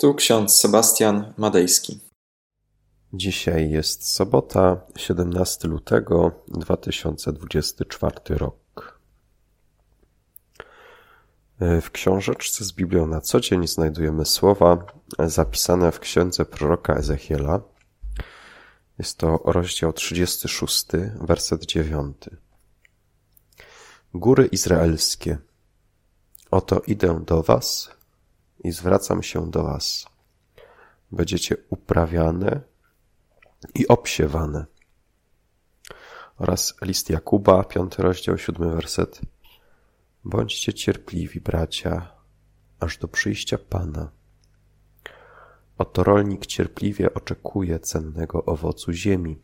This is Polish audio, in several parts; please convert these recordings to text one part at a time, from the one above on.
Tu ksiądz Sebastian Madejski. Dzisiaj jest sobota, 17 lutego 2024 rok. W książeczce z Biblią na co dzień znajdujemy słowa zapisane w księdze proroka Ezechiela. Jest to rozdział 36, werset 9. Góry izraelskie, oto idę do was i zwracam się do was. Będziecie uprawiane i obsiewane. Oraz list Jakuba, piąty rozdział, siódmy werset. Bądźcie cierpliwi, bracia, aż do przyjścia Pana. Oto rolnik cierpliwie oczekuje cennego owocu ziemi,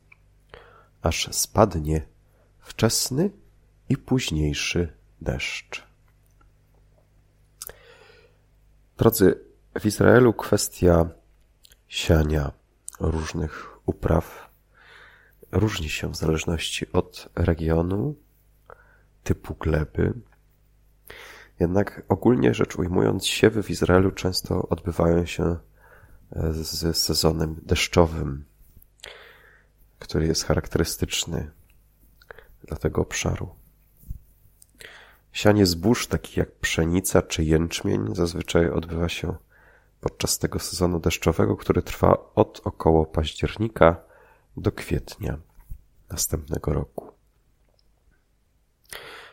aż spadnie wczesny i późniejszy deszcz. Drodzy, w Izraelu kwestia siania różnych upraw różni się w zależności od regionu, typu gleby. Jednak ogólnie rzecz ujmując, siewy w Izraelu często odbywają się e, z sezonem deszczowym, który jest charakterystyczny dla tego obszaru. Sianie zbóż, takich jak pszenica czy jęczmień, zazwyczaj odbywa się podczas tego sezonu deszczowego, który trwa od około października do kwietnia następnego roku.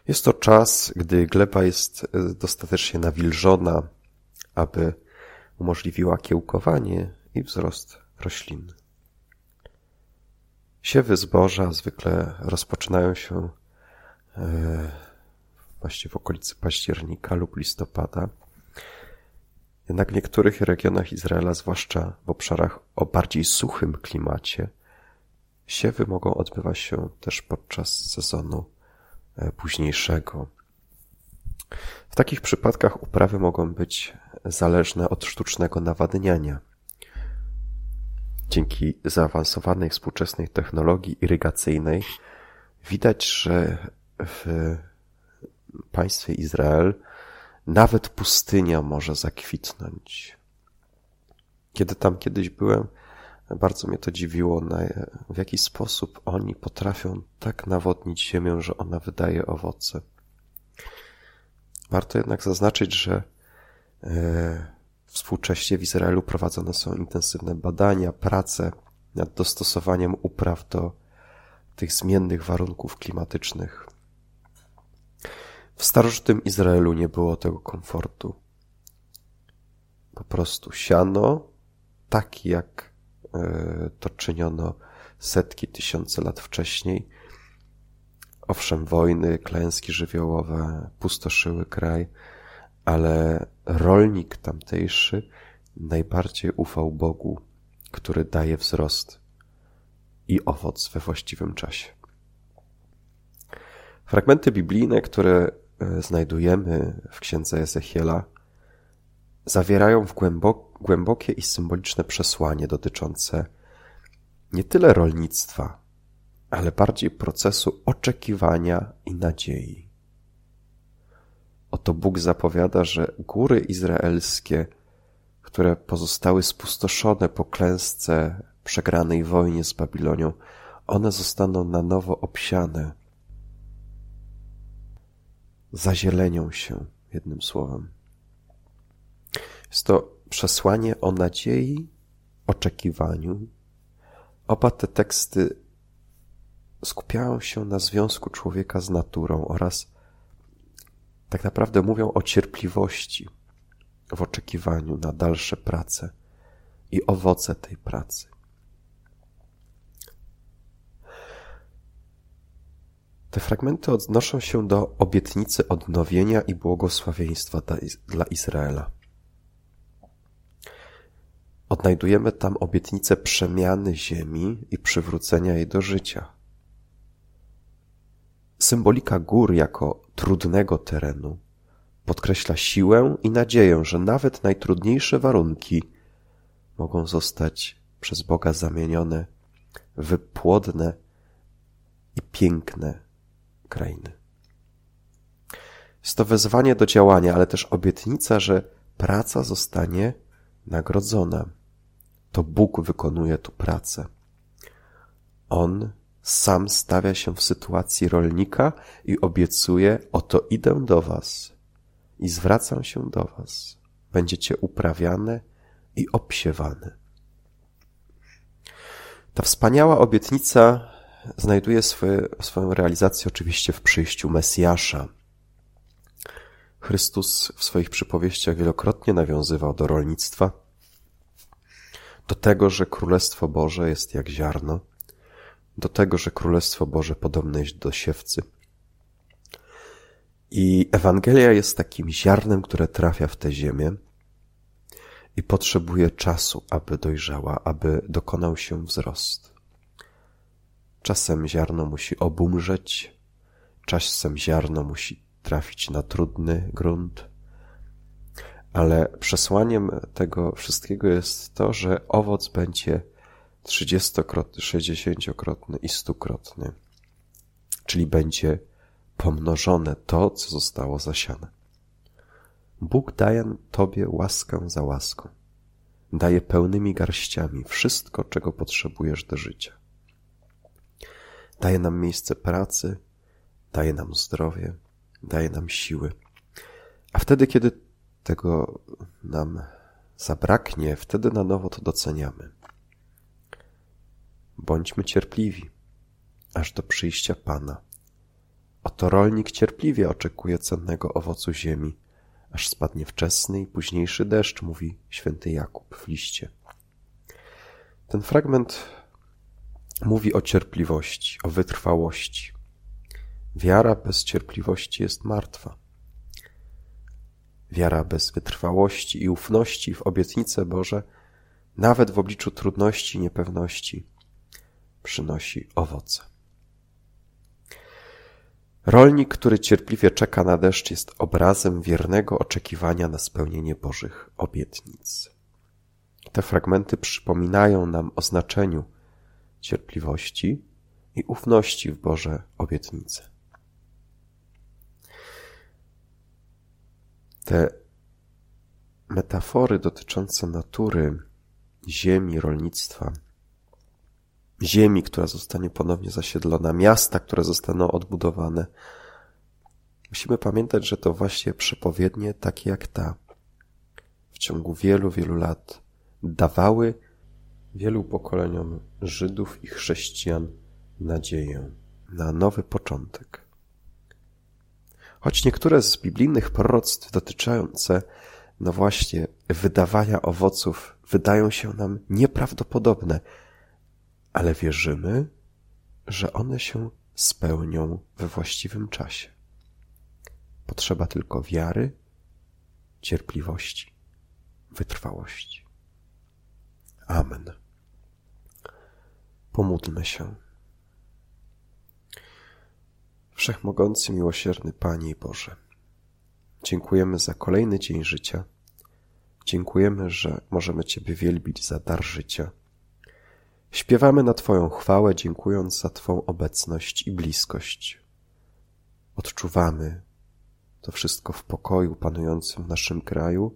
Jest to czas, gdy gleba jest e, dostatecznie nawilżona, aby umożliwiła kiełkowanie i wzrost roślin. Siewy zboża zwykle rozpoczynają się e, w okolicy października lub listopada. Jednak w niektórych regionach Izraela, zwłaszcza w obszarach o bardziej suchym klimacie, siewy mogą odbywać się też podczas sezonu e, późniejszego. W takich przypadkach uprawy mogą być zależne od sztucznego nawadniania. Dzięki zaawansowanej współczesnej technologii irygacyjnej widać, że w państwie Izrael nawet pustynia może zakwitnąć. Kiedy tam kiedyś byłem, bardzo mnie to dziwiło, w jaki sposób oni potrafią tak nawodnić ziemię, że ona wydaje owoce. Warto jednak zaznaczyć, że e, współcześnie w Izraelu prowadzone są intensywne badania, prace nad dostosowaniem upraw do tych zmiennych warunków klimatycznych. W starożytnym Izraelu nie było tego komfortu. Po prostu siano, tak jak e, to czyniono setki, tysiące lat wcześniej. Owszem, wojny, klęski żywiołowe pustoszyły kraj, ale rolnik tamtejszy najbardziej ufał Bogu, który daje wzrost i owoc we właściwym czasie. Fragmenty biblijne, które znajdujemy w księdze Ezechiela, zawierają w głębokie i symboliczne przesłanie dotyczące nie tyle rolnictwa, ale bardziej procesu oczekiwania i nadziei. Oto Bóg zapowiada, że góry izraelskie, które pozostały spustoszone po klęsce przegranej wojnie z Babilonią, one zostaną na nowo obsiane zazielenią się, jednym słowem. Jest to przesłanie o nadziei, oczekiwaniu. Oba te teksty skupiają się na związku człowieka z naturą oraz tak naprawdę mówią o cierpliwości w oczekiwaniu na dalsze prace i owoce tej pracy. Te fragmenty odnoszą się do obietnicy odnowienia i błogosławieństwa dla Izraela. Odnajdujemy tam obietnicę przemiany ziemi i przywrócenia jej do życia. Symbolika gór jako trudnego terenu podkreśla siłę i nadzieję, że nawet najtrudniejsze warunki mogą zostać przez Boga zamienione w płodne i piękne krainy. Jest to wezwanie do działania, ale też obietnica, że praca zostanie nagrodzona. To Bóg wykonuje tu pracę. On sam stawia się w sytuacji rolnika i obiecuje: Oto idę do Was i zwracam się do Was. Będziecie uprawiane i obsiewane. Ta wspaniała obietnica znajduje swoje, swoją realizację oczywiście w przyjściu Mesjasza. Chrystus w swoich przypowieściach wielokrotnie nawiązywał do rolnictwa, do tego, że Królestwo Boże jest jak ziarno, do tego, że Królestwo Boże podobne jest do siewcy. I Ewangelia jest takim ziarnem, które trafia w tę ziemię i potrzebuje czasu, aby dojrzała, aby dokonał się wzrost. Czasem ziarno musi obumrzeć, czasem ziarno musi trafić na trudny grunt, ale przesłaniem tego wszystkiego jest to, że owoc będzie trzydziestokrotny, sześćdziesięciokrotny i stukrotny, czyli będzie pomnożone to, co zostało zasiane. Bóg daje Tobie łaskę za łaską. Daje pełnymi garściami wszystko, czego potrzebujesz do życia. Daje nam miejsce pracy, daje nam zdrowie, daje nam siły. A wtedy, kiedy tego nam zabraknie, wtedy na nowo to doceniamy. Bądźmy cierpliwi, aż do przyjścia Pana. Oto rolnik cierpliwie oczekuje cennego owocu ziemi, aż spadnie wczesny i późniejszy deszcz, mówi święty Jakub w liście. Ten fragment mówi o cierpliwości, o wytrwałości. Wiara bez cierpliwości jest martwa. Wiara bez wytrwałości i ufności w obietnice Boże, nawet w obliczu trudności i niepewności, przynosi owoce. Rolnik, który cierpliwie czeka na deszcz, jest obrazem wiernego oczekiwania na spełnienie Bożych obietnic. Te fragmenty przypominają nam o znaczeniu cierpliwości i ufności w Boże obietnice. Te metafory dotyczące natury, ziemi, rolnictwa, ziemi, która zostanie ponownie zasiedlona, miasta, które zostaną odbudowane. Musimy pamiętać, że to właśnie przepowiednie takie jak ta w ciągu wielu, wielu lat dawały wielu pokoleniom Żydów i chrześcijan nadzieję na nowy początek. Choć niektóre z biblijnych proroctw dotyczące, no właśnie, wydawania owoców wydają się nam nieprawdopodobne, ale wierzymy, że one się spełnią we właściwym czasie. Potrzeba tylko wiary, cierpliwości, wytrwałości. Amen. Pomódlmy się. Wszechmogący, miłosierny Panie Boże, dziękujemy za kolejny dzień życia. Dziękujemy, że możemy Ciebie wielbić za dar życia Śpiewamy na Twoją chwałę, dziękując za Twą obecność i bliskość. Odczuwamy to wszystko w pokoju panującym w naszym kraju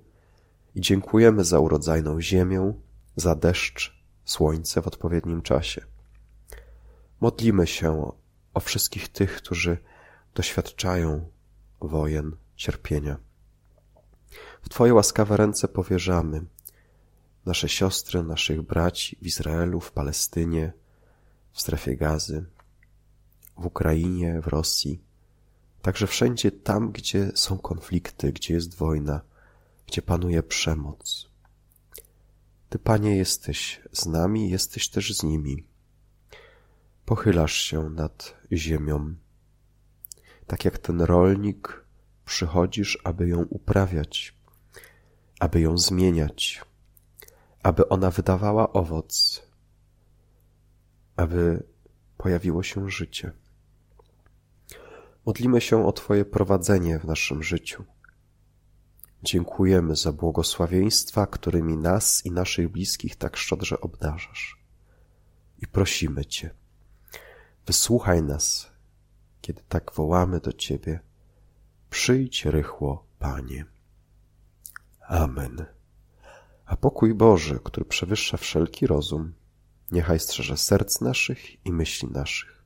i dziękujemy za urodzajną ziemię, za deszcz, słońce w odpowiednim czasie. Modlimy się o wszystkich tych, którzy doświadczają wojen, cierpienia. W Twoje łaskawe ręce powierzamy nasze siostry, naszych braci w Izraelu, w Palestynie, w strefie gazy, w Ukrainie, w Rosji, także wszędzie tam, gdzie są konflikty, gdzie jest wojna, gdzie panuje przemoc. Ty, Panie, jesteś z nami, jesteś też z nimi. Pochylasz się nad ziemią. Tak jak ten rolnik, przychodzisz, aby ją uprawiać, aby ją zmieniać, aby ona wydawała owoc, aby pojawiło się życie. Modlimy się o Twoje prowadzenie w naszym życiu. Dziękujemy za błogosławieństwa, którymi nas i naszych bliskich tak szczodrze obdarzasz. I prosimy Cię, wysłuchaj nas, kiedy tak wołamy do Ciebie. Przyjdź rychło, Panie. Amen. A pokój Boży, który przewyższa wszelki rozum, niechaj strzeże serc naszych i myśli naszych.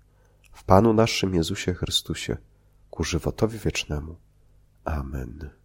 W Panu naszym Jezusie Chrystusie, ku żywotowi wiecznemu. Amen.